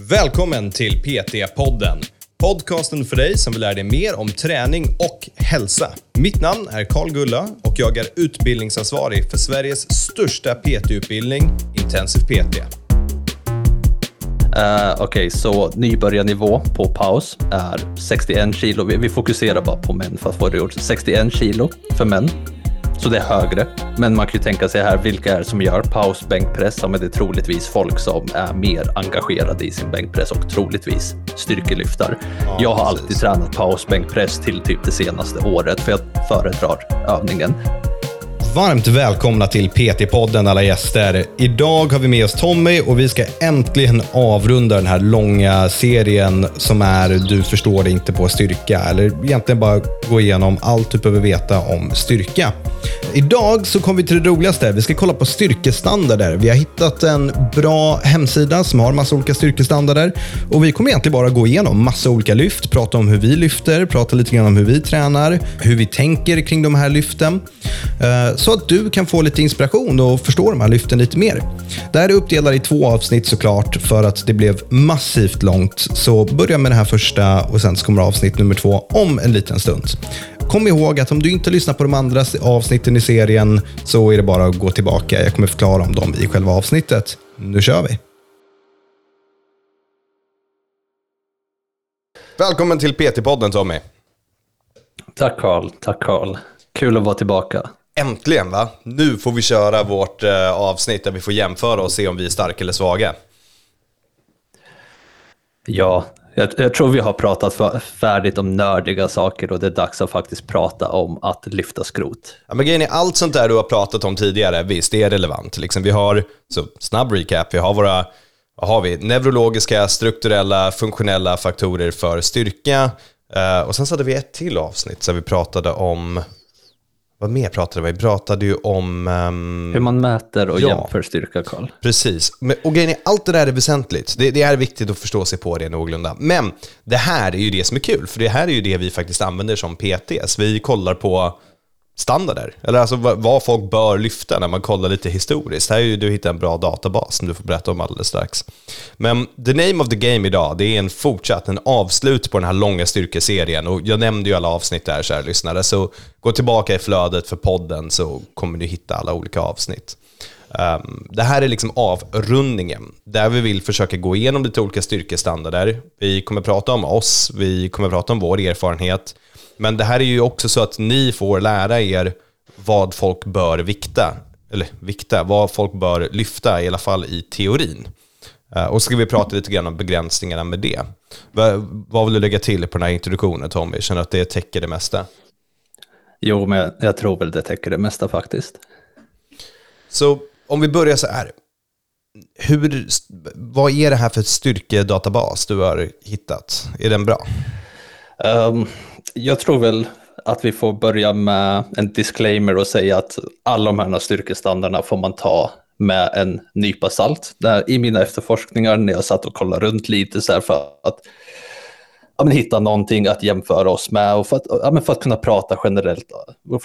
Välkommen till PT-podden. Podcasten för dig som vill lära dig mer om träning och hälsa. Mitt namn är Karl Gulla och jag är utbildningsansvarig för Sveriges största PT-utbildning, Intensiv PT. Uh, eh, Okej, okay, så nybörjarnivå på paus är 61 kilo. Vi, vi fokuserar bara på män för att få det gjort. 61 kilo för män så det är högre. Men man kan ju tänka sig här, vilka är det som gör pausbänkpress? Ja, men det är troligtvis folk som är mer engagerade i sin bänkpress och troligtvis styrkelyftar. Ja, jag har precis. alltid tränat pausbänkpress till typ det senaste året, för jag föredrar övningen. Varmt välkomna till PT-podden alla gäster. Idag har vi med oss Tommy och vi ska äntligen avrunda den här långa serien som är Du förstår det inte på styrka. Eller egentligen bara gå igenom allt du behöver veta om styrka. Idag så kommer vi till det roligaste. Vi ska kolla på styrkestandarder. Vi har hittat en bra hemsida som har massa olika styrkestandarder. Och vi kommer egentligen bara gå igenom massa olika lyft, prata om hur vi lyfter, prata lite grann om hur vi tränar, hur vi tänker kring de här lyften. Eh, så att du kan få lite inspiration och förstå de här lyften lite mer. Det här är uppdelat i två avsnitt såklart för att det blev massivt långt. Så börja med det här första och sen så kommer avsnitt nummer två om en liten stund. Kom ihåg att om du inte lyssnar på de andra avsnitten i serien så är det bara att gå tillbaka. Jag kommer förklara om dem i själva avsnittet. Nu kör vi! Välkommen till PT-podden Tommy. Tack Karl, tack Karl. Kul att vara tillbaka. Äntligen va? Nu får vi köra vårt eh, avsnitt där vi får jämföra och se om vi är starka eller svaga. Ja, jag, jag, tror vi har pratat färdigt om nördiga saker och det är dags att faktiskt prata om att lyfta skrot. Ja, men grejen är, allt sånt där du har pratat om tidigare, visst, det är relevant. Liksom, vi har, så snabb recap, vi har våra vad har vi? neurologiska, strukturella, funktionella faktorer för styrka. Uh, och sen så hade vi ett till avsnitt där vi pratade om vad mer pratade vi? Vi pratade ju om... Um... Hur man mäter och ja, jämför styrka, Karl. Precis. Och grejen är, allt det där är väsentligt. Det, det, är viktigt att förstå sig på det någorlunda. Men det här är ju det som är kul, för det här är ju det vi faktiskt använder som PTs. Vi kollar på standarder, eller alltså vad folk bör lyfta när man kollar lite historiskt. Här är ju du hittat en bra databas som du får berätta om alldeles strax. Men the name of the game idag, det är en fortsatt, en avslut på den här långa styrkeserien och jag nämnde ju alla avsnitt där, kära lyssnare, så gå tillbaka i flödet för podden så kommer du hitta alla olika avsnitt. Um, det här är liksom avrundningen, där vi vill försöka gå igenom lite olika styrkestandarder. Vi kommer prata om oss, vi kommer prata om vår erfarenhet, men det här är ju också så att ni får lära er vad folk bör vikta, eller vikta, vad folk bör lyfta, i alla fall i teorin. Eh, och så ska vi prata lite grann om begränsningarna med det. Vad vill du lägga till på den här introduktionen Tommy? Känner du att det täcker det mesta? Jo, men jag tror väl det täcker det mesta faktiskt. Så om vi börjar så här. Hur, vad är det här för styrkedatabas du har hittat? Är den bra? Um, jag tror väl att vi får börja med en disclaimer och säga att alla de här styrkestandarderna får man ta med en nypa salt. Där, I mina efterforskningar när jag satt och kollade runt lite så här för att ja, men hitta någonting att jämföra oss med och för att, ja, men för att kunna prata generellt,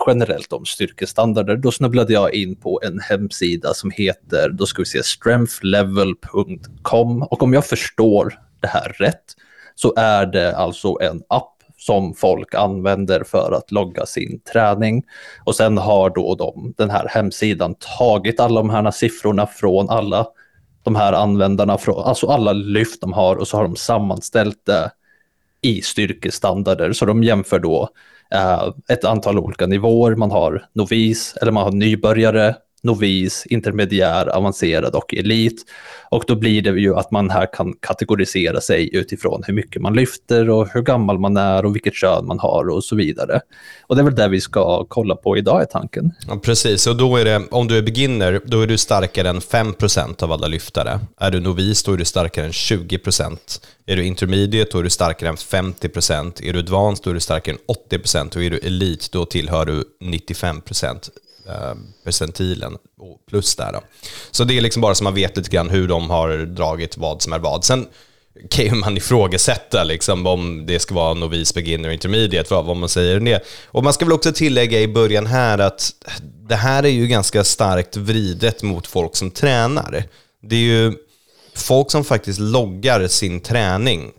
generellt om styrkestandarder, då snubblade jag in på en hemsida som heter, då ska vi se, strengthlevel.com och om jag förstår det här rätt så är det alltså en app som folk använder för att logga sin träning. Och sen har då de, den här hemsidan tagit alla de här siffrorna från alla de här användarna, alltså alla lyft de har och så har de sammanställt det i styrkestandarder. Så de jämför då eh, ett antal olika nivåer. Man har novis eller man har nybörjare, novis, intermediär, avancerad och elit. Och då blir det ju att man här kan kategorisera sig utifrån hur mycket man lyfter och hur gammal man är och vilket kön man har och så vidare. Och det är väl det vi ska kolla på idag är tanken. Ja, precis, och då är det, om du är beginner, då är du starkare än 5% av alla lyftare. Är du novis, då är du starkare än 20%. Är du intermediate, då är du starkare än 50%. Är du advanced, då är du starkare än 80%. Och är du elit, då tillhör du 95% Eh, percentilen plus där. Då. Så det är liksom bara så man vet lite grann hur de har dragit vad som är vad. Sen kan ju man ifrågasätta liksom, om det ska vara novis, beginner, och intermediate, vad, vad man säger om det. Och man ska väl också tillägga i början här att det här är ju ganska starkt vridet mot folk som tränar. Det är ju folk som faktiskt loggar sin träning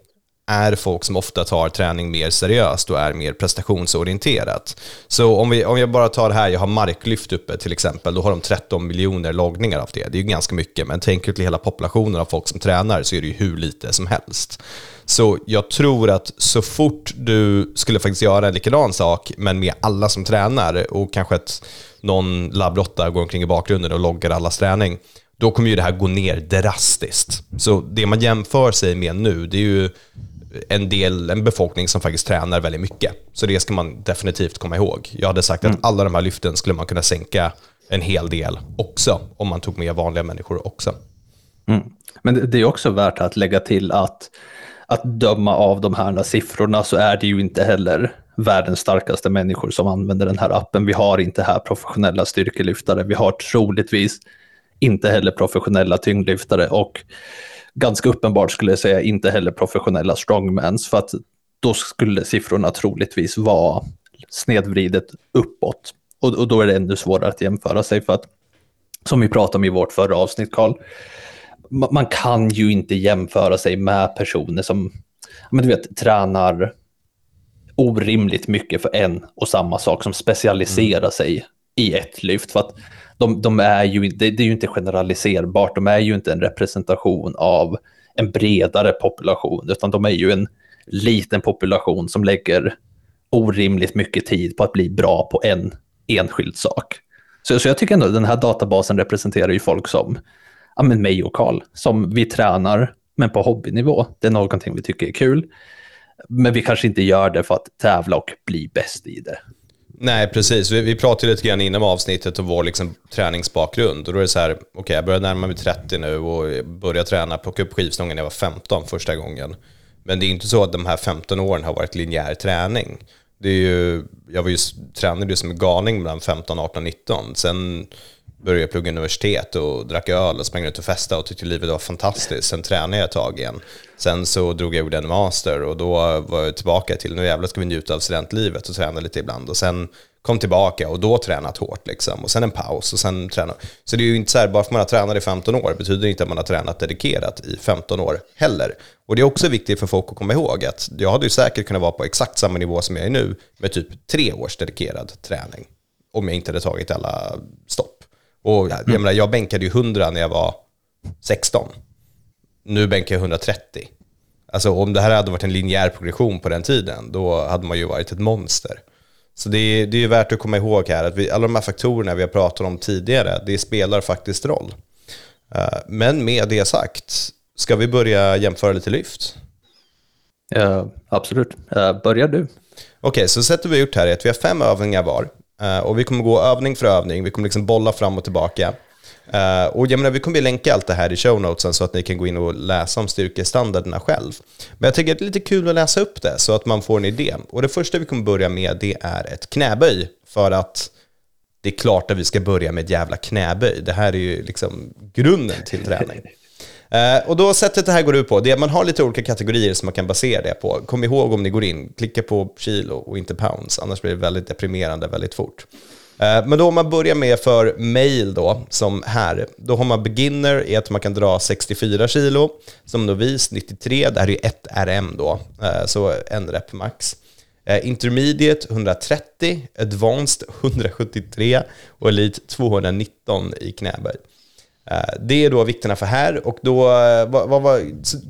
är folk som ofta tar träning mer seriöst och är mer prestationsorienterat. Så om, vi, om jag bara tar det här, jag har marklyft uppe till exempel, då har de 13 miljoner loggningar av det. Det är ju ganska mycket, men tänker till hela populationen av folk som tränar så är det ju hur lite som helst. Så jag tror att så fort du skulle faktiskt göra en likadan sak, men med alla som tränar och kanske att någon labbrotta går omkring i bakgrunden och loggar allas träning, då kommer ju det här gå ner drastiskt. Så det man jämför sig med nu, det är ju en del, en befolkning som faktiskt tränar väldigt mycket. Så det ska man definitivt komma ihåg. Jag hade sagt mm. att alla de här lyften skulle man kunna sänka en hel del också, om man tog med vanliga människor också. Mm. Men det är också värt att lägga till att att döma av de här siffrorna så är det ju inte heller världens starkaste människor som använder den här appen. Vi har inte här professionella styrkelyftare. Vi har troligtvis inte heller professionella tyngdlyftare och ganska uppenbart skulle jag säga inte heller professionella strongmans för att då skulle siffrorna troligtvis vara snedvridet uppåt och, och då är det ännu svårare att jämföra sig för att som vi pratade om i vårt förra avsnitt Karl, man kan ju inte jämföra sig med personer som men du vet, tränar orimligt mycket för en och samma sak, som specialiserar mm. sig i ett lyft. För att de, de är ju, det, det, är ju inte generaliserbart, de är ju inte en representation av en bredare population, utan de är ju en liten population som lägger orimligt mycket tid på att bli bra på en enskild sak. Så, så jag tycker ändå att den här databasen representerar ju folk som ja, men mig och Karl, som vi tränar, men på hobbynivå. Det är någonting vi tycker är kul. Men vi kanske inte gör det för att tävla och bli bäst i det. Nej, precis. Vi, vi pratade lite grann inom avsnittet om vår liksom, träningsbakgrund. Och då är det så här, okej, okay, jag börjar närma mig 30 nu och börjar träna, plocka upp skivstången när jag var 15 första gången. Men det är inte så att de här 15 åren har varit linjär träning. Det är ju, jag var ju, tränade ju som en galning mellan 15, 18, 19. Sen började plugga universitet och drack öl och sprang ut och festade och tyckte livet var fantastiskt. Sen tränade jag ett tag igen. Sen så drog jag ur en master och då var jag tillbaka till nu jävlar ska vi njuta av studentlivet och träna lite ibland. Och sen kom tillbaka och då tränat hårt liksom. Och sen en paus och sen träna. Så det är ju inte så här, bara för att man har tränat i 15 år betyder inte att man har tränat dedikerat i 15 år heller. Och det är också viktigt för folk att komma ihåg att jag hade ju säkert kunnat vara på exakt samma nivå som jag är nu med typ tre års dedikerad träning. Om jag inte hade tagit alla stopp. Och jag, mm. menar, jag bänkade ju 100 när jag var 16. Nu bänkar jag 130. Alltså om det här hade varit en linjär progression på den tiden, då hade man ju varit ett monster. Så det är, det är värt att komma ihåg här att vi, alla de här faktorerna vi har pratat om tidigare, det spelar faktiskt roll. Uh, men med det sagt, ska vi börja jämföra lite lyft? Ja, absolut. Uh, börjar du. Okej, okay, så sättet vi har gjort här är att vi har fem övningar var. Eh, och vi kommer gå övning för övning, vi kommer liksom bolla fram och tillbaka. Uh, och jag menar, vi kommer länka allt det här i show notesen så att ni kan gå in och läsa om styrkestandarderna själv. Men jag tycker att det är lite kul att läsa upp det så att man får en idé. Och det första vi kommer börja med det är ett knäböj. För att det är klart att vi ska börja med ett jävla knäböj. Det här är ju liksom grunden till träning. Eh, och då sättet det här går ut på, det är att man har lite olika kategorier som man kan basera det på. Kom ihåg om ni går in, klicka på kilo och inte pounds, annars blir det väldigt deprimerande väldigt fort. Eh, men då om man börjar med för mail då, som här, då har man beginner i att man kan dra 64 kilo, som novis 93, det här är ju 1 RM då, eh, så en rep max. intermediate 130, advanced 173 och elite 219 i knäböj. Eh, det är då vikterna för här och då, eh, vad, vad, vad,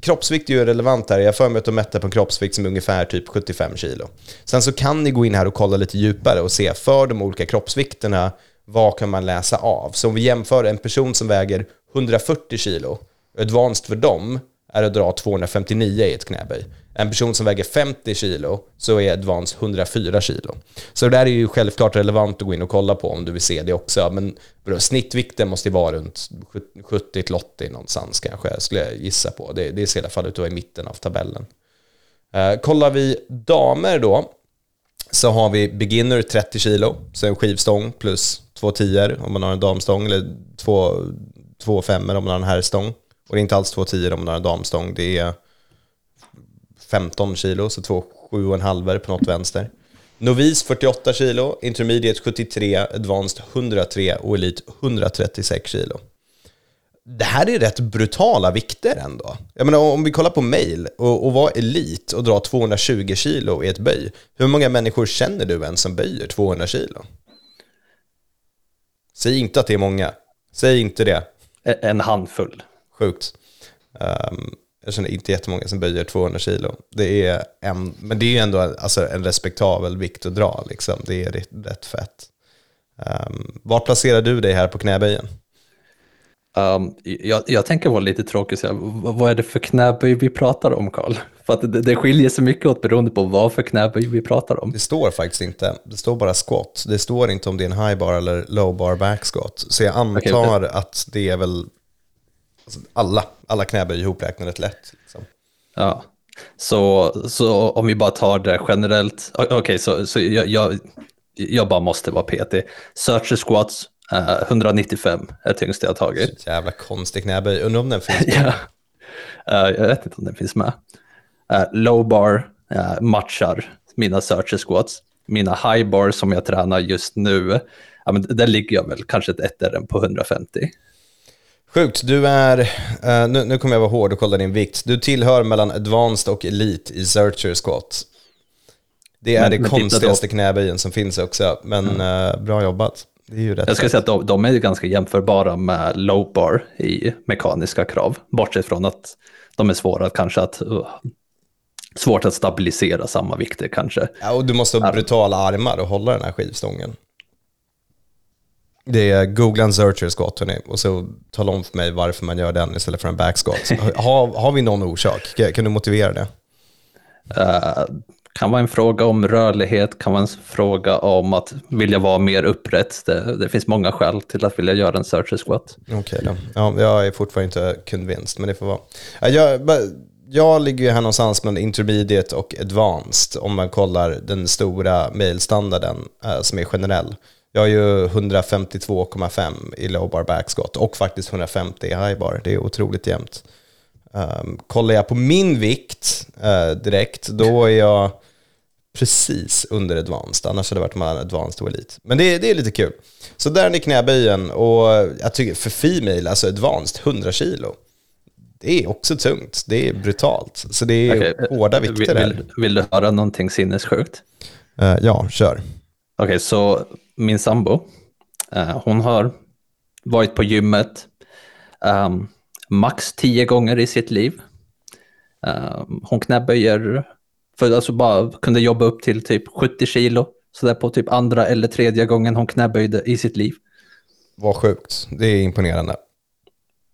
kroppsvikt är ju relevant här. Jag för mig att de mätte på en kroppsvikt som är ungefär typ 75 kilo. Sen så kan ni gå in här och kolla lite djupare och se för de olika kroppsvikterna, vad kan man läsa av? Så om vi jämför en person som väger 140 kilo, advanced för dem är att dra 259 i ett knäböj en person som väger 50 kilo så är Advance 104 kilo. Så det där är ju självklart relevant att gå in och kolla på om du vill se det också. Men snittvikten måste ju vara runt 70-80 någonstans kanske, skulle jag gissa på. Det, det ser i alla fall ut att vara i mitten av tabellen. Eh, kollar vi damer då, så har vi beginner 30 kilo, så en skivstång plus två tior om man har en damstång, eller två, två femmor om man har en herrstång. Och det är inte alls två tior om man har en damstång, det är 15 kilo, så två 7,5 på något vänster. Novis 48 kilo, Intermediate 73, Advanced 103 och Elite 136 kilo. det här är rätt brutala vikter ändå. Jag menar, om vi kollar på mail och, och vara elit och dra 220 kilo i ett böj. Hur många människor känner du ens som böjer 200 kilo? Säg inte att det är många. Säg inte det. En handfull. Sjukt. Um, jag känner inte jättemånga som böjer 200 kilo. Det är en, men det är ju ändå alltså, en respektabel vikt att dra. Liksom. Det är rätt, fett. Um, var placerar du dig här på knäböjen? Um, jag, jag, tänker vara lite tråkig, så vad är det för knäböj vi pratar om, Karl? För att det, det skiljer sig mycket åt beroende på vad för knäböj vi pratar om. Det står faktiskt inte. Det står bara squat. Det står inte om det är en high bar eller low bar back squat. Så jag antar okay, att det är väl alltså alla, alla knäböj ihopräknade lätt. Liksom. Ja, så, så om vi bara tar det generellt. Okej, okay, så, så jag, jag, jag bara måste vara PT. Searcher squats, 195 eh, är tyngst jag har tagit. Så jävla konstig knäböj. Undrar om den finns med. ja. Uh, jag vet inte om den finns med. Uh, low bar uh, matchar mina searcher squats. Mina high bar som jag tränar just nu, ja, men där ligger jag väl kanske ett 1 på 150. Sjukt, du är, uh, nu, nu kommer jag vara hård och kolla din vikt. Du tillhör mellan advanced och elite i searcher squat. Det är men, det men konstigaste knäböjen som finns också, men mm. uh, bra jobbat. Det är ju rätt jag skulle säga att de, de, är ganska jämförbara med low bar i mekaniska krav, bortsett från att de är svåra kanske att uh, svårt att stabilisera samma vikter kanske. Ja, och du måste ha brutala armar och hålla den här skivstången. Det är googla en searcher squat hörni, och så tala om för mig varför man gör den istället för en backsquat. har, har vi någon orsak? Kan du motivera det? Uh, kan vara en fråga om rörlighet, kan vara en fråga om att vilja vara mer upprätt. Det, det finns många skäl till att vilja göra en searcher squat. Okej okay då. Ja, jag är fortfarande inte convinced, men det får vara. Jag, jag ligger ju här någonstans mellan intermediate och advanced om man kollar den stora mailstandarden eh, som är generell. Jag har ju 152,5 i low bar backskott och faktiskt 150 i high bar. Det är otroligt jämnt. Um, kollar jag på min vikt uh, direkt, då är jag precis under advanced. Annars hade det varit mellan advanced och elite. Men det, det är lite kul. Så där är knäböjen och jag tycker för female, alltså advanced, 100 kilo. Det är också tungt. Det är brutalt. Så det är okay. hårda vikter. Vill, vill, vill, du höra någonting sinnessjukt? Uh, ja, kör. Okej, okay, så min sambo, uh, hon har varit på gymmet um, max tio gånger i sitt liv. Um, hon knäböjer, för alltså bara kunde jobba upp till typ 70 kilo, så där på typ andra eller tredje gången hon knäböjde i sitt liv. Vad sjukt, det är imponerande.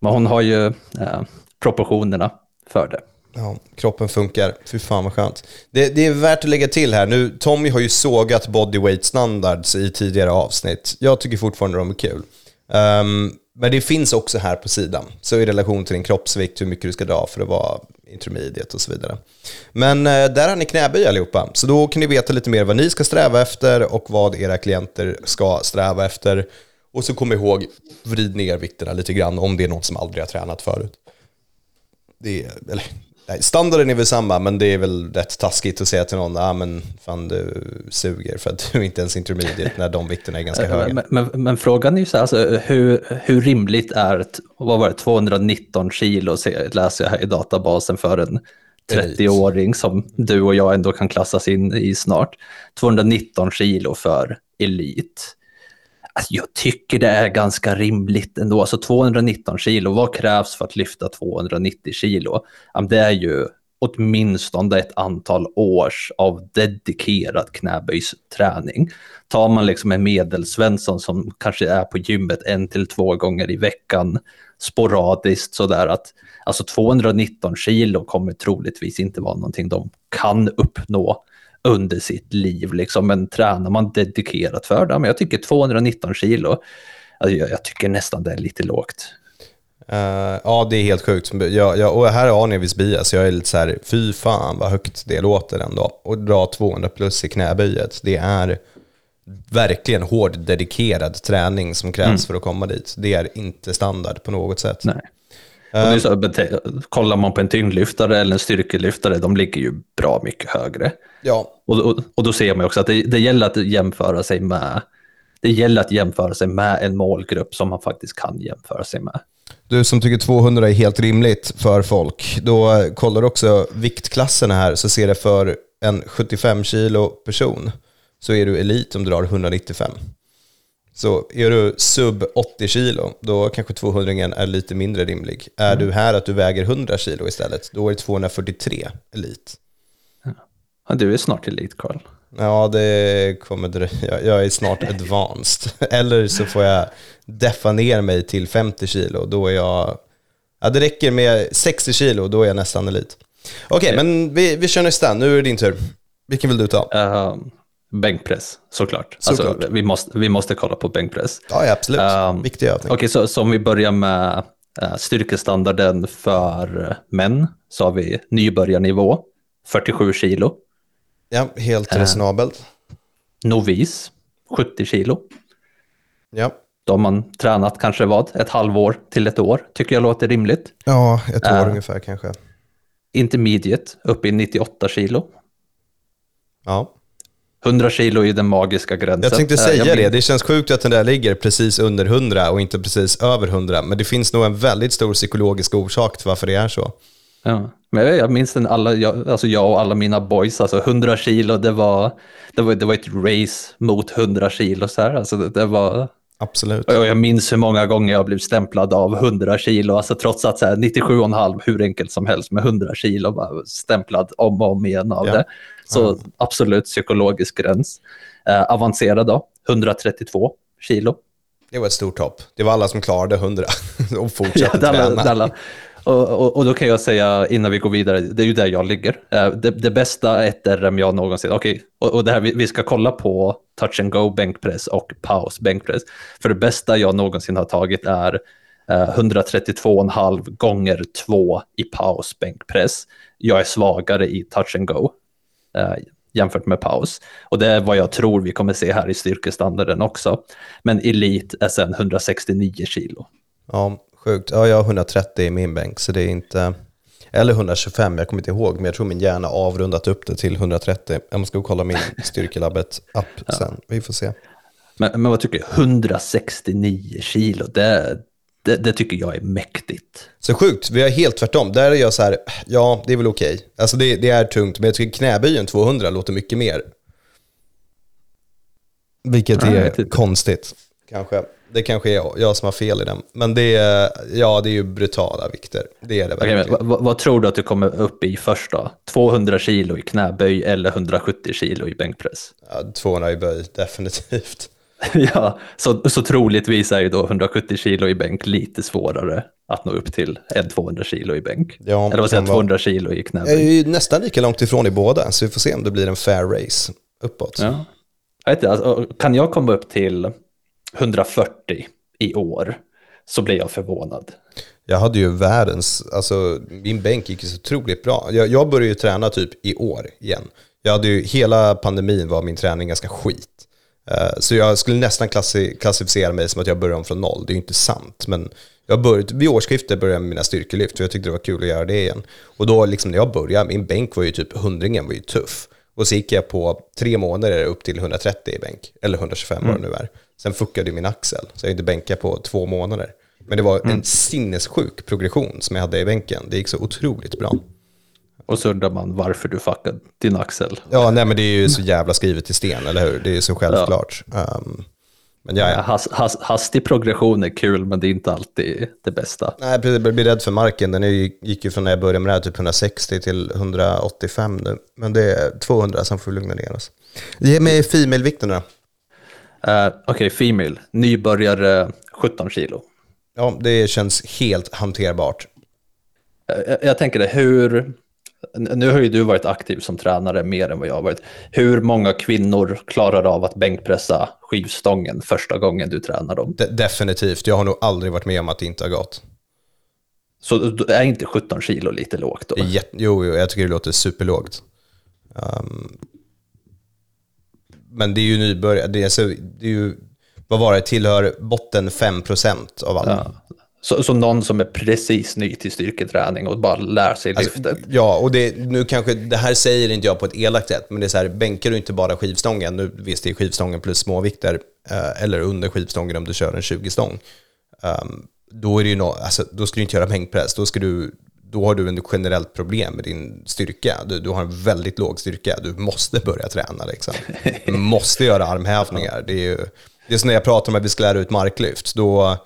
Men hon har ju uh, proportionerna för det. Ja, kroppen funkar. Fy fan vad skönt. Det, det, är värt att lägga till här. Nu, Tommy har ju sågat bodyweight standards i tidigare avsnitt. Jag tycker fortfarande de är kul. Um, men det finns också här på sidan. Så i relation till din kroppsvikt, hur mycket du ska dra för att vara intermediate och så vidare. Men uh, där har ni knäböj allihopa. Så då kan ni veta lite mer vad ni ska sträva efter och vad era klienter ska sträva efter. Och så kom ihåg, vrid ner vikterna lite grann om det är någon som aldrig har tränat förut det är, eller, nej, standarden är väl samma, men det är väl rätt taskigt att säga till någon, ah, men fan du suger för att du är inte ens intermediate när de vikterna är ganska höga. Men, men, men, frågan är ju så här, alltså, hur, hur rimligt är, vad var det, 219 kilo läser jag här i databasen för en 30-åring som du och jag ändå kan klassas in i snart. 219 kilo för elit. Alltså jag tycker det är ganska rimligt ändå. Alltså 219 kilo, vad krävs för att lyfta 290 kilo? Det är ju åtminstone ett antal års av dedikerad knäböjsträning. Tar man liksom en medelsvensson som kanske är på gymmet en till två gånger i veckan sporadiskt sådär att alltså 219 kilo kommer troligtvis inte vara någonting de kan uppnå under sitt liv. Liksom. Men tränar man dedikerat för det, men jag tycker 219 kilo, alltså jag, jag tycker nästan det är lite lågt. Uh, ja, det är helt sjukt. Jag, jag, och här har ni viss bias. Jag är lite så här, fy fan vad högt det låter ändå. Och dra 200 plus i knäböjet, det är verkligen hård, dedikerad träning som krävs mm. för att komma dit. Det är inte standard på något sätt. Nej. Um, så, kollar man på en tyngdlyftare eller en styrkelyftare, de ligger ju bra mycket högre. Ja. Och, och, och då ser man också att det, det, gäller att jämföra sig med det gäller att jämföra sig med en målgrupp som man faktiskt kan jämföra sig med. Du som tycker 200 är helt rimligt för folk, då kollar du också viktklasserna här så ser det för en 75 kilo person så är du elit om du drar 195. Så är du sub 80 kilo, då kanske 200 är lite mindre rimlig. Är du här att du väger 100 kilo istället, då är det 243 elit. Ja, du är snart elit, Carl. Ja, det kommer dröja. Jag är snart advanced. Eller så får jag deffa ner mig till 50 kilo. Då är jag... Ja, det räcker med 60 kilo, då är jag nästan elit. Okej, okay, men vi, vi kör nästa. Nu är det din tur. Vilken vill du ta? Uh, bänkpress, såklart. såklart. Alltså, vi, måste, vi måste kolla på bänkpress. Ja, absolut. Um, Viktig övning. Okej, okay, så, så om vi börjar med uh, styrkestandarden för män, så har vi nybörjarnivå, 47 kilo. Ja, helt uh, resonabelt. Novis, 70 kilo. Ja. Då har man tränat kanske vad, ett halvår till ett år, tycker jag låter rimligt. Ja, ett år uh, ungefär kanske. Intermediate, uppe i 98 kilo. Ja. 100 kilo är den magiska gränsen. Jag tänkte säga jag det, det känns sjukt att den där ligger precis under 100 och inte precis över 100. Men det finns nog en väldigt stor psykologisk orsak till varför det är så. Ja, men jag minns den alla, jag, alltså jag och alla mina boys, alltså 100 kilo, det var, det var, det var ett race mot 100 kilo. Så här. Alltså det, det var, Absolut. Och jag minns hur många gånger jag blev stämplad av 100 kilo, alltså trots att 97,5 hur enkelt som helst med 100 kilo, bara stämplad om och om igen av ja. det. Så mm. absolut psykologisk gräns. Eh, avancerad då, 132 kilo. Det var ett stort hopp. Det var alla som klarade 100 och fortsatte ja, träna. Alla. Och, och, och, då kan jag säga innan vi går vidare, det är ju där jag ligger. Eh, det, det bästa ett RM jag någonsin, okej, okay, och, och det här, vi, vi, ska kolla på touch and go bänkpress och paus bänkpress. För det bästa jag någonsin har tagit är eh, 132,5 gånger 2 i paus bänkpress. Jag är svagare i touch and go eh, jämfört med paus. Och det är vad jag tror vi kommer se här i styrkestandarden också. Men elit är sen 169 kilo. Ja, sjukt. Ja, jag har 130 i min bänk, så det är inte... Eller 125, jag kommer inte ihåg, men jag tror min hjärna avrundat upp det till 130. Jag måste gå och kolla min Styrkelabbet-app ja. sen. Vi får se. Men, men vad tycker du? 169 kilo, det, det, det, tycker jag är mäktigt. Så sjukt, vi är helt tvärtom. Där är jag så här, ja det är väl okej. Okay. Alltså det, det, är tungt, men jag tycker knäböjen 200 låter mycket mer. Vilket är konstigt, kanske. Det kanske är jag som har fel i den. Men det är, ja, det är ju brutala vikter. Det är det okay, vad, vad, tror du att du kommer upp i först då? 200 kilo i knäböj eller 170 kilo i bänkpress? Ja, 200 i böj, definitivt. ja, så, så troligtvis är ju då 170 kilo i bänk lite svårare att nå upp till än 200 kilo i bänk. Ja, Eller vad säger 200 kilo i knäböj? Jag är ju nästan lika långt ifrån i båda, så vi får se om det blir en fair race uppåt. Ja. Jag vet inte, alltså, kan jag komma upp till 140 i år så blir jag förvånad. Jag hade ju världens, alltså min bänk gick ju så otroligt bra. Jag, jag började ju träna typ i år igen. Jag hade ju, hela pandemin var min träning ganska skit. Uh, så jag skulle nästan klassi klassificera mig som att jag börjar om från noll. Det är ju inte sant, men jag började, vid årsskiftet började jag med mina styrkelyft, för jag tyckte det var kul att göra det igen. Och då liksom när jag började, min bänk var ju typ, hundringen var ju tuff. Och så gick jag på tre månader upp till 130 i bänk, eller 125 mm. vad det nu är. Sen fuckade min axel, så jag inte bänka på två månader. Men det var mm. en sinnessjuk progression som jag hade i bänken. Det gick så otroligt bra. Och så undrar man varför du fuckade din axel. Ja, nej men det är ju så jävla skrivet i sten, eller hur? Det är så självklart. Ja. Um, men ja, ja. Has, has, hastig progression är kul, men det är inte alltid det bästa. Nej. Jag blir rädd för marken. Den gick ju från när jag började med det här, typ 160 till 185 nu. Men det är 200, sen får vi lugna ner oss. Ge mig female-vikten då. Uh, Okej, okay, female. Nybörjare 17 kilo. Ja, det känns helt hanterbart. Uh, jag, jag tänker det, hur nu har ju du varit aktiv som tränare mer än vad jag har varit. Hur många kvinnor klarar av att bänkpressa skivstången första gången du tränar dem? De definitivt. Jag har nog aldrig varit med om att det inte har gått. Så är inte 17 kilo lite lågt då? jo, jo, jag tycker det låter superlågt. Um, men det är ju nybörjare. Det är, så, det är ju, vad var det, tillhör botten 5% av alla. Ja. Så, så någon som är precis ny till styrketräning och bara lär sig alltså, lyftet. Ja, och det, nu kanske, det här säger inte jag på ett elakt sätt, men det är så här, bänkar du inte bara skivstången, nu visst det är skivstången plus småvikter, eh, eller under skivstången om du kör en 20-stång. Um, då, är det ju no, alltså, då ska du inte göra bänkpress. Då, ska du, då har du en generellt problem med din styrka. Du, du har en väldigt låg styrka. Du måste börja träna. Liksom. Du måste göra armhävningar. Det är ju det är som när jag pratar om att vi ska lära ut marklyft. Då,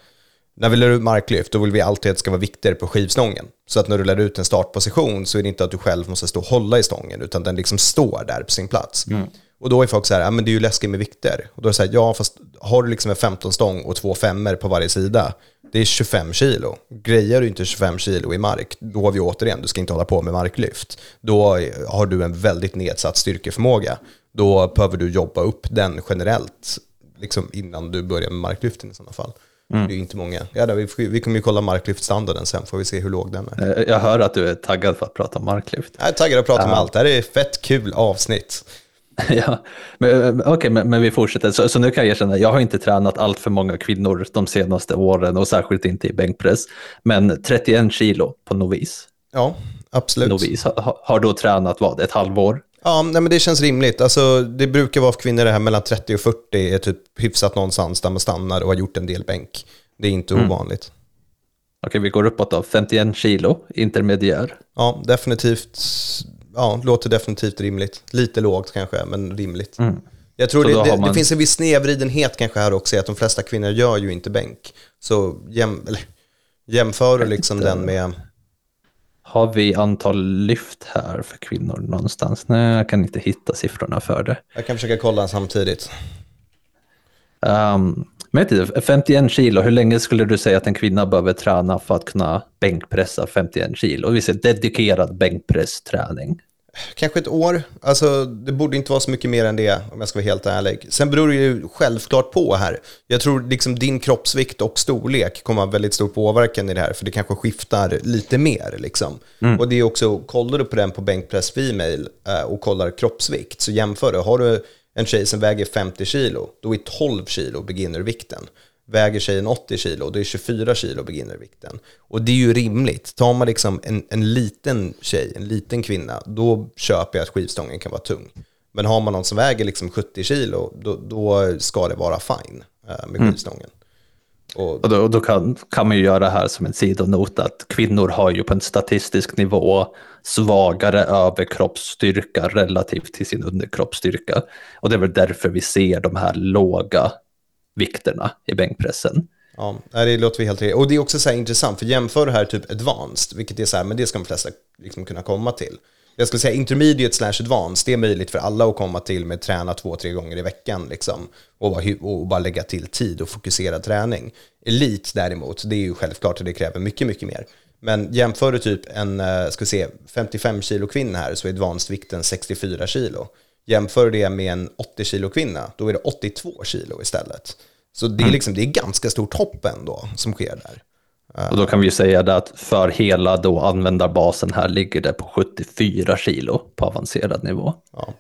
när vi lär ut marklyft, då vill vi alltid att det ska vara vikter på skivstången. Så att när du lär ut en startposition så är det inte att du själv måste stå och hålla i stången, utan den liksom står där på sin plats. Mm. Och då är folk så här, ja men det är ju läskigt med vikter. Och då är det så här, ja fast har du liksom en 15 stång och två femmer på varje sida, det är 25 kilo. Grejar du inte 25 kilo i mark, då har vi återigen, du ska inte hålla på med marklyft. Då har du en väldigt nedsatt styrkeförmåga. Då behöver du jobba upp den generellt liksom innan du börjar med marklyften i sådana fall. Mm. Det är inte många. Ja, vi, vi kommer ju kolla marklyftstandarden sen, får vi se hur låg den är. Eh, jag hör att du är taggad för att prata marklyft. Jag är taggad att prata om allt. Det här är ett fett kul avsnitt. ja, men, eh, okay, men, men, vi fortsätter. Så, så, nu kan jag erkänna, jag har inte tränat allt för många kvinnor de senaste åren och särskilt inte i bänkpress. Men 31 kilo på novis. Ja, absolut. Novis har, har då tränat vad, ett halvår? Ja, nej, men det känns rimligt. Alltså, det brukar vara för kvinnor det här mellan 30 och 40 är typ hyfsat någonstans där man stannar och har gjort en del bänk. Det är inte mm. ovanligt. Okej, vi går uppåt då. 51 kilo, intermediär. Ja, definitivt. Ja, låter definitivt rimligt. Lite lågt kanske, men rimligt. Mm. Jag tror det, det, man... det, finns en viss snedvridenhet kanske här också, att de flesta kvinnor gör ju inte bänk. Så jäm, eller, jämför du liksom den med har vi antal lyft här för kvinnor någonstans? Nej, jag kan inte hitta siffrorna för det. Jag kan försöka kolla samtidigt. Um, men 51 kilo, hur länge skulle du säga att en kvinna behöver träna för att kunna bänkpressa 51 kilo? Vi ser dedikerad bänkpressträning. Kanske ett år. Alltså, det borde inte vara så mycket mer än det, om jag ska vara helt ärlig. Sen beror det ju självklart på här. Jag tror liksom din kroppsvikt och storlek kommer ha väldigt stor påverkan i det här, för det kanske skiftar lite mer. Liksom. Mm. Och det är också, kollar du på den på bänkpress female eh, och kollar kroppsvikt, så jämför du. Har du en tjej som väger 50 kilo, då är 12 kilo beginnervikten väger tjejen 80 kilo, det är 24 kilo beginnervikten. Och det är ju rimligt. Tar man liksom en, en liten tjej, en liten kvinna, då köper jag att skivstången kan vara tung. Men har man någon som väger liksom 70 kilo, då, då ska det vara fine eh, med mm. skivstången. Och, och då, och då kan, kan, man ju göra här som en sidonot att kvinnor har ju på en statistisk nivå svagare överkroppsstyrka relativt till sin underkroppsstyrka. Och det är väl därför vi ser de här låga vikterna i bänkpressen. Ja, det låter vi helt rätt. Och det är också så intressant, för jämför det här typ advanced, vilket är så här, men det ska de flesta liksom kunna komma till. Jag skulle säga intermediate slash advanced, det är möjligt för alla att komma till med träna två, tre gånger i veckan liksom, och, bara, och bara lägga till tid och fokusera träning. Elite däremot, det är ju självklart att det kräver mycket, mycket mer. Men jämför du typ en, eh, ska se, 55 kilo kvinna här så är advanced-vikten 64 kilo. Jämför det med en 80 kilo kvinna, då är det 82 kilo istället. Så det är, mm. liksom, det är ganska stort hopp ändå som sker där. Och då kan vi ju säga att för hela då användarbasen här ligger det på 74 kilo på avancerad nivå. Ja.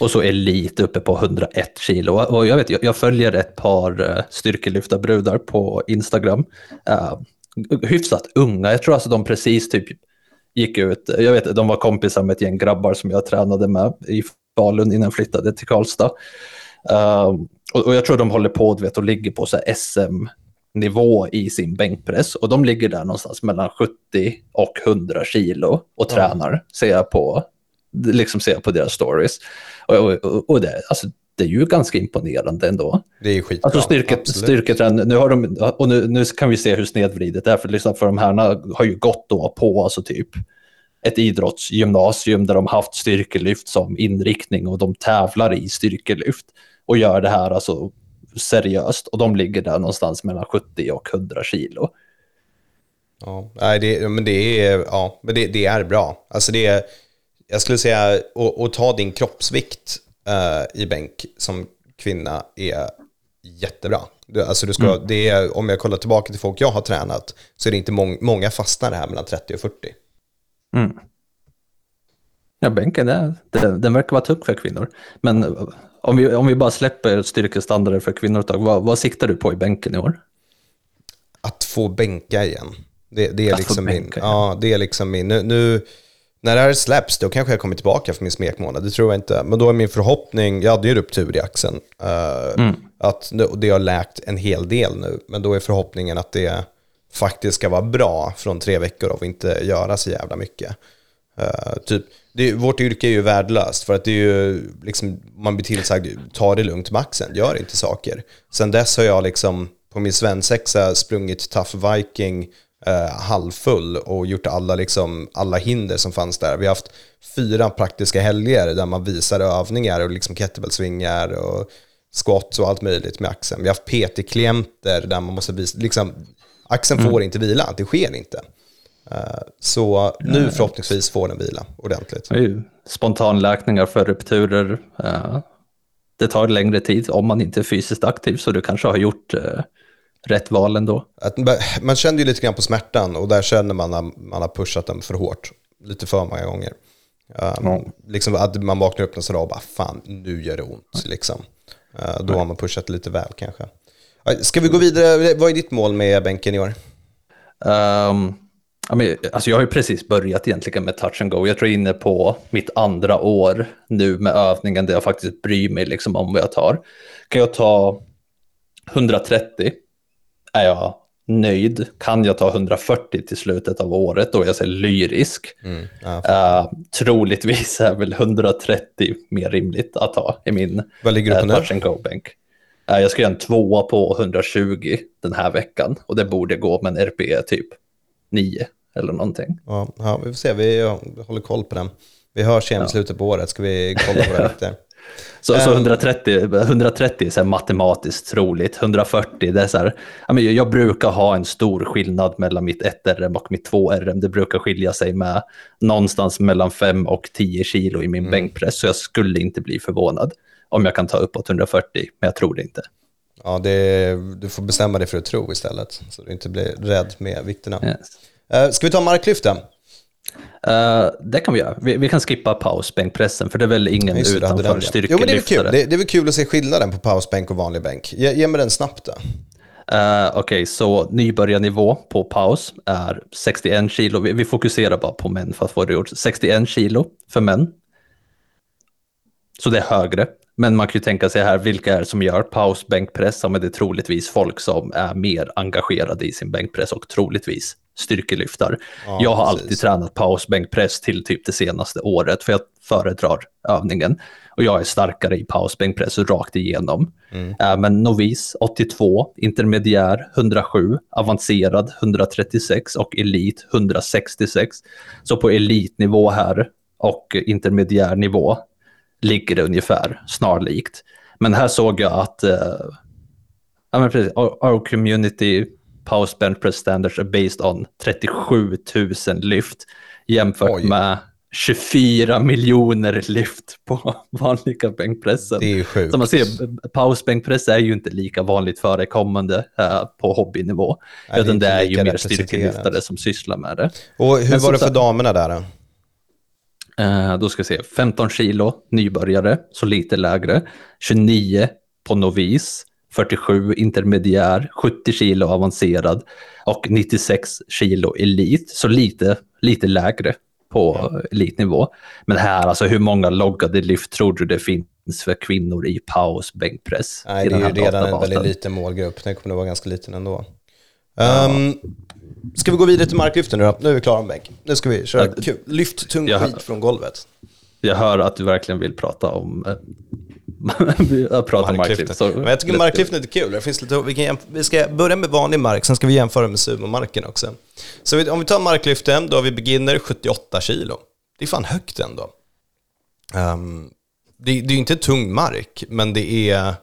Och så elit uppe på 101 kilo. Och jag, vet, jag följer ett par eh, styrkelyftarbrudar på Instagram. Hyfsat unga, jag tror alltså de precis typ gick ut, jag vet de var kompisar med ett gäng grabbar som jag tränade med i Falun innan jag flyttade till Karlstad. Uh, och, och, jag tror de håller på vet, och ligger på SM-nivå i sin bänkpress och de ligger där någonstans mellan 70 och 100 kilo och tränar, mm. ser jag på, liksom ser jag på deras stories. Och, och, och det, alltså, det är ju ganska imponerande ändå. Det är skitbra. Alltså styrke, styrketräning, nu har de, och nu, nu kan vi se hur snedvridet det är, för, liksom för de här har ju gått då på alltså typ ett idrottsgymnasium där de haft styrkelyft som inriktning och de tävlar i styrkelyft och gör det här alltså seriöst och de ligger där någonstans mellan 70 och 100 kilo. Ja, nej, det, men det är, ja, men det, det är bra. Alltså det är, jag skulle säga, att ta din kroppsvikt i bänk som kvinna är jättebra. Alltså du ska, mm. det är, om jag kollar tillbaka till folk jag har tränat så är det inte mång, många fastnar här mellan 30 och 40. Mm. Ja, bänken är, den, den verkar vara tuff för kvinnor. Men om vi, om vi bara släpper styrkestandarder för kvinnor ett tag, vad, vad siktar du på i bänken i år? Att få bänka igen. Det, det är, liksom min, ja, det är liksom min. Nu, nu, när det här släpps, då kanske jag kommer tillbaka för min smekmånad. Det tror jag inte. Men då är min förhoppning, jag hade ju ruptur i axeln. Uh, mm. att det, har läkt en hel del nu. Men då är förhoppningen att det faktiskt ska vara bra från tre veckor och inte göra så jävla mycket. Uh, typ, det, vårt yrke är ju värdelöst för att det är ju liksom, man blir tillsagd, ta det lugnt med axeln, gör inte saker. Sen dess har jag liksom på min svensexa sprungit Tough Viking eh, halvfull och gjort alla, liksom, alla hinder som fanns där. Vi har haft fyra praktiska helger där man visar övningar och liksom kettlebellsvingar och squats och allt möjligt med axeln. Vi har haft PT-klienter där man måste visa, liksom, axeln mm. får inte vila, det sker inte. Uh, så nu förhoppningsvis får den vila ordentligt. Spontanläkningar för rupturer, uh, det tar längre tid om man inte är fysiskt aktiv, så du kanske har gjort uh, rätt val ändå. Att, man känner ju lite grann på smärtan och där känner man att man har pushat den för hårt. Lite för många gånger. Um, mm. Liksom att man vaknar upp nästa dag och bara fan, nu gör det ont. Liksom. Uh, då mm. har man pushat lite väl kanske. Ska vi gå vidare? Vad är ditt mål med bänken i år? Um, alltså jag har ju precis börjat egentligen med touch and go. Jag tror jag är inne på mitt andra år nu med övningen där jag faktiskt bryr mig liksom om vad jag tar. Kan jag ta 130 är jag nöjd. Kan jag ta 140 till slutet av året, då jag så lyrisk. Mm, ja, uh, troligtvis är väl 130 mer rimligt att ta i min Vad ligger du på uh, touch and go-bänk. Uh, jag ska göra en tvåa på 120 den här veckan och det borde gå med en RP typ 9 eller någonting. Ja, ja vi får se, vi, håller koll på den. Vi hörs igen i slutet på året, ska vi kolla på det lite. Så, så 130, ehm. 130 är så matematiskt troligt, 140 det är så här, jag brukar ha en stor skillnad mellan mitt 1RM och mitt 2RM. Det brukar skilja sig med någonstans mellan 5 och 10 kilo i min mm. bänkpress, så jag skulle inte bli förvånad om jag kan ta uppåt 140, men jag tror det inte. Ja, det, du får bestämma dig för att tro istället, så du inte blir rädd med vikterna. Yes. Uh, ska vi ta marklyften? Uh, det kan vi göra. Vi, vi kan skippa pausbänkpressen, för det är väl ingen Just, utanför styrkelyftare. Jo, men det är kul. Det, det är väl kul att se skillnaden på pausbänk och vanlig bänk. Ge, ge mig den snabbt då. Uh, Okej, okay, så nybörjarnivå på paus är 61 kilo. Vi, vi, fokuserar bara på män för att få det gjort. 61 kilo för män. Så det är högre. Men man kan ju tänka sig här, vilka är det som gör pausbänkpress? Ja, men det är troligtvis folk som är mer engagerade i sin bänkpress och troligtvis styrkelyftar. Ja, jag har precis. alltid tränat pausbänkpress till typ det senaste året, för jag föredrar övningen. Och jag är starkare i pausbänkpress rakt igenom. Mm. Äh, men novis 82, intermediär 107, avancerad 136 och elit 166. Så på elitnivå här och intermediär nivå ligger det ungefär snarlikt. Men här såg jag att uh, ja, men precis, our, our community Power Bench Press Standards are based on 37 000 lyft jämfört Oj. med 24 miljoner lyft på vanliga bänkpressen. Det är ju sjukt. Som man ser, pausbänkpress är ju inte lika vanligt förekommande uh, på hobbynivå. Nej, utan det är, det är ju mer styrkelyftare som sysslar med det. Och hur Men var det för damerna där då? Uh, då ska vi se, 15 kilo nybörjare, så lite lägre. 29 på novis. 47 intermediär, 70 kilo avancerad och 96 kilo elit, så lite, lite lägre på elitnivå. Men här, alltså hur många loggade lyft tror du det finns för kvinnor i paus bänkpress? Nej, det är ju redan en väldigt liten målgrupp, den kommer att vara ganska liten ändå. Ja. Um, ska vi gå vidare till marklyften nu då? Nu är vi klara med bänk. Nu ska vi köra kul. Lyft tung skit från golvet. Jag hör att du verkligen vill prata om eh, jag pratar marklyft. Men jag tycker marklyft är lite kul. Det finns lite, vi, kan, vi ska börja med vanlig mark, sen ska vi jämföra med sumomarken också. Så vi, om vi tar marklyften, då har vi beginner 78 kilo. Det är fan högt ändå. Um, det, det är inte tung mark, men det är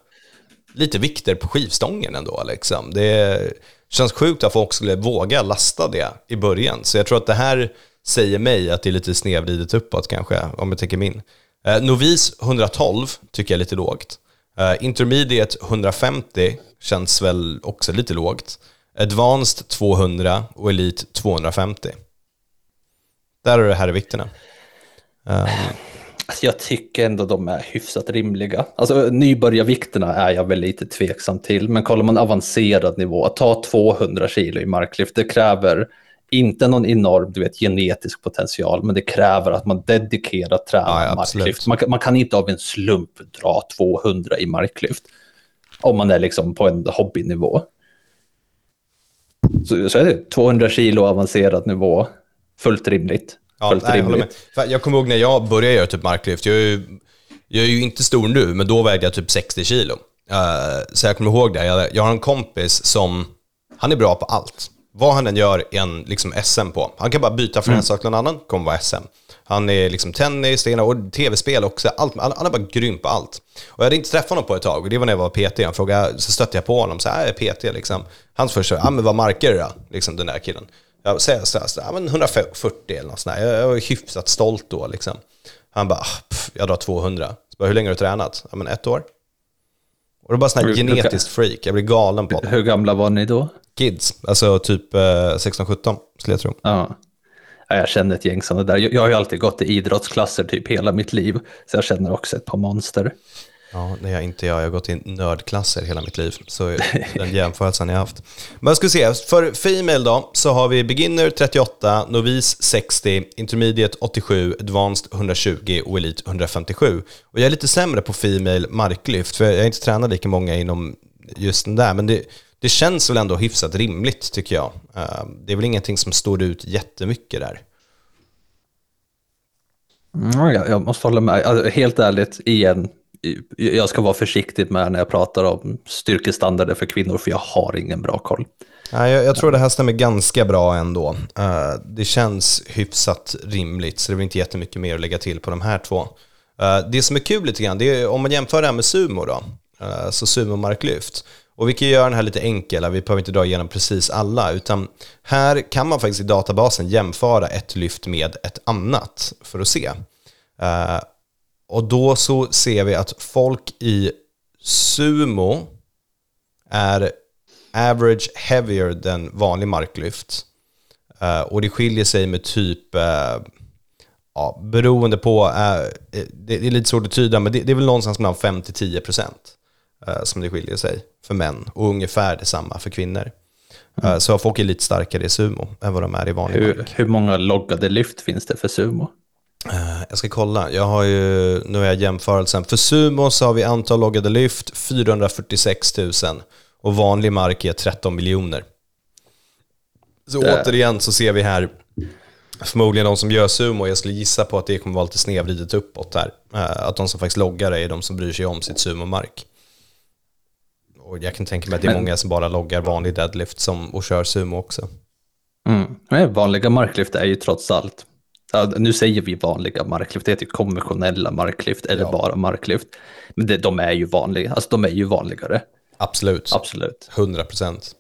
lite vikter på skivstången ändå. Liksom. Det känns sjukt att folk skulle våga lasta det i början. Så jag tror att det här säger mig att det är lite snedvridet uppåt kanske, om jag tänker min. Eh, novis 112 tycker jag är lite lågt. Eh, intermediate 150 känns väl också lite lågt. Advanced 200 och Elite 250. Där är det här i vikterna. Um. Alltså jag tycker ändå de är hyfsat rimliga. Alltså nybörjarvikterna är jag väl lite tveksam till, men kollar man avancerad nivå, att ta 200 kilo i marklyft, det kräver inte någon enorm du vet, genetisk potential, men det kräver att man dedikerat tränar Ja, marklyft. Man, kan- man kan inte av en slump dra 200 i marklyft om man är liksom på en hobbynivå. Så, så är det 200 kilo avancerad nivå, fullt rimligt. Ja, fullt nej, jag, rimligt. För jag kommer ihåg när jag började göra typ marklyft. Jag är, ju, jag är ju inte stor nu, men då vägde jag typ 60 kilo. Eh, så jag kommer ihåg det. Jag, jag har en kompis som, han är bra på allt. Vad han än gör är en liksom SM på. Han kan bara byta från en sak till en annan, kommer vara SM. Han är liksom tennis, det ena, och tv-spel också. Allt, han, han är bara grym på allt. Och jag hade inte träffat honom på ett tag, och det var när jag var PT. Han frågade, så stötte jag på honom, så här, är PT liksom. Hans första, ja men vad marker du då? Liksom den där killen. Jag säger så här, ja, men 140 eller något sånt där. Jag jag var hyfsat stolt då liksom. Han bara, ah, pff, jag drar 200. Så bara, hur länge har du tränat? Ja men ett år. Och det är bara sån här genetiskt freak, jag blir galen på det. Hur gamla var ni då? Kids, alltså typ eh, 16-17 skulle jag tro. Ja. Ja, jag känner ett gäng sådana där. Jag, jag har ju alltid gått i idrottsklasser typ hela mitt liv, så jag känner också ett par monster. Ja, det är inte jag. Jag har gått i nördklasser hela mitt liv. Så den jämförelsen jag haft. Men jag ska se, för Female då, så har vi Beginner 38, Novice 60, Intermediate 87, Advanced 120 och Elite 157. Och jag är lite sämre på Female marklyft, för jag har inte tränat lika många inom just den där. Men det, det känns väl ändå hyfsat rimligt tycker jag. Eh, Det är väl ingenting som står ut jättemycket där. Mm, jag, jag måste hålla med. Alltså, helt ärligt, igen, jag ska vara försiktig med när jag pratar om styrkestandarder för kvinnor, för jag har ingen bra koll. Nej, jag, jag tror det här stämmer ganska bra ändå. Eh, det känns hyfsat rimligt, så det är väl inte jättemycket mer att lägga till på de här två. Eh, det som är kul lite grann, det är om man jämför det här med sumo då, så sumo-marklyft. Och vi kan göra den här lite enkel, vi behöver inte dra igenom precis alla, utan här kan man faktiskt i databasen jämföra ett lyft med ett annat för att se. Eh, och då så ser vi att folk i sumo är average heavier than vanlig marklyft. Eh, och det skiljer sig med typ, eh, ja, beroende på, eh, det, är lite svårt att tyda, men det, det är väl någonstans mellan 5-10% som det skiljer sig för män och ungefär detsamma för kvinnor. Eh, så folk är lite starkare i sumo än vad de är i vanlig Hur, mark. hur många loggade lyft finns det för sumo? Eh, Jag ska kolla. Jag har ju, nu har jag jämförelsen. För sumo så har vi antal loggade lyft 446 000 och vanlig mark är 13 miljoner. Så Det- återigen så ser vi här förmodligen de som gör sumo, jag skulle gissa på att det kommer vara lite snedvridet uppåt här. Eh, Att de som faktiskt loggar är de som bryr sig om sitt sumomark. Och jag kan tänka mig att det är många som bara loggar vanlig deadlift som, och kör sumo också. Mm. Men vanliga marklyft är ju trots allt, nu säger vi vanliga marklyft, det heter ju konventionella marklyft eller Ja. bara marklyft. Men det, de är ju vanliga, alltså de är ju vanligare, Absolut. absolut. 100 procent.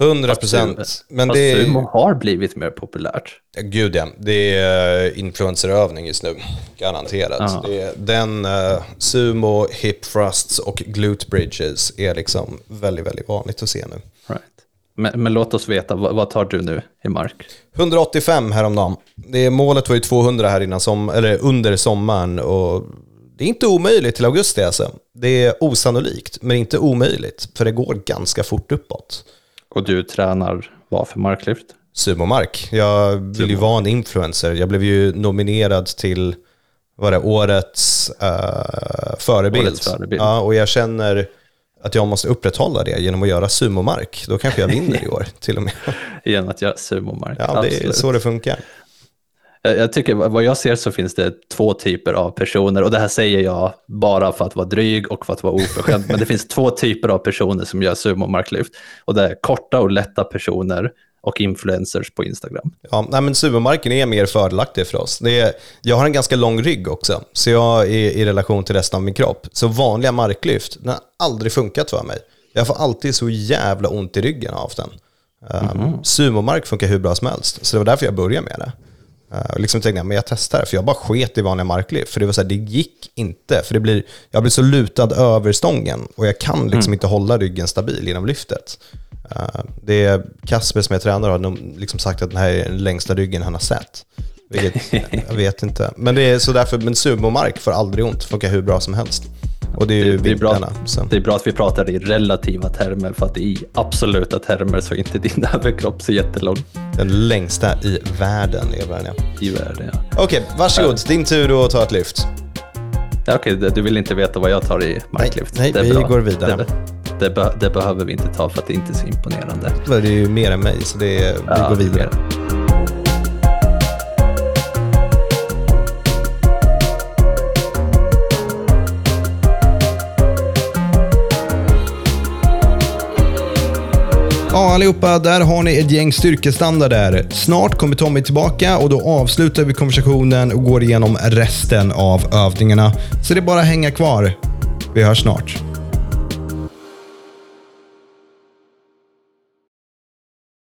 100 procent. Men Fast det är... sumo har blivit mer populärt. Gud ja, det är eh, influencerövning just nu. Garanterat. Ja. Det är, den, uh, sumo, hip thrusts och glute bridges är liksom väldigt, väldigt vanligt att se nu. Right. Men, men låt oss veta, vad, vad tar du nu i mark? 185 häromdagen. Det, målet var ju 200 här innan som, eller under sommaren och det är inte omöjligt till augusti alltså. Det är osannolikt, men inte omöjligt, för det går ganska fort uppåt. Och du tränar vad för marklyft? Sumomark. Jag vill ju vara en influencer. Jag blev ju nominerad till vad är det, årets uh, förebild. Årets förebild. Ja, och jag känner att jag måste upprätthålla det genom att göra sumomark. Då kanske jag vinner i år till och med. Igen att göra sumomark. Ja, det är Absolut. så det funkar. Jag jag tycker, vad jag ser så finns det två typer av personer och det här säger jag bara för att vara dryg och för att vara oförskämd. men det finns två typer av personer som gör sumomarklyft och det är korta och lätta personer och influencers på Instagram. Ja, nej, men sumomarken är mer fördelaktig för oss. Det är, jag har en ganska lång rygg också, så jag är i relation till resten av min kropp. Så vanliga marklyft, den har aldrig funkat för mig. Jag får alltid så jävla ont i ryggen av den. Um, Sumomark funkar hur bra som helst, så det var därför jag började med det. Och liksom tänkte jag, men jag testar det, för jag bara sket i vanliga marklyft. För det var så här, det gick inte, för det blir, jag blir så lutad över stången och jag kan liksom inte hålla ryggen stabil inom lyftet. Uh, det är Kasper som jag tränar har liksom sagt att den här är den längsta ryggen han har sett. Vilket, jag vet inte. Men det är så därför, men sumomark får aldrig ont, funkar hur bra som helst. Och det är ju det, är bra, det är bra att vi pratar i relativa termer för att i absoluta termer så är inte din överkropp så jättelång Den längsta i världen är vad den är. i världen. Ja. Okej, varsågod. Din tur att ta ett lyft. Ja, Okej, det- du vill inte veta vad jag tar i marklyft? nej, Det är vi bra. går vidare. Det, det, be, det behöver vi inte ta för att det inte är så imponerande. Det är ju mer än mig, så det är, vi Ja, går vidare. Ja, allihopa, där har ni ett gäng styrkestandarder. Snart kommer Tommy tillbaka och då avslutar vi konversationen och går igenom resten av övningarna. Så det är bara att hänga kvar. Vi hörs snart.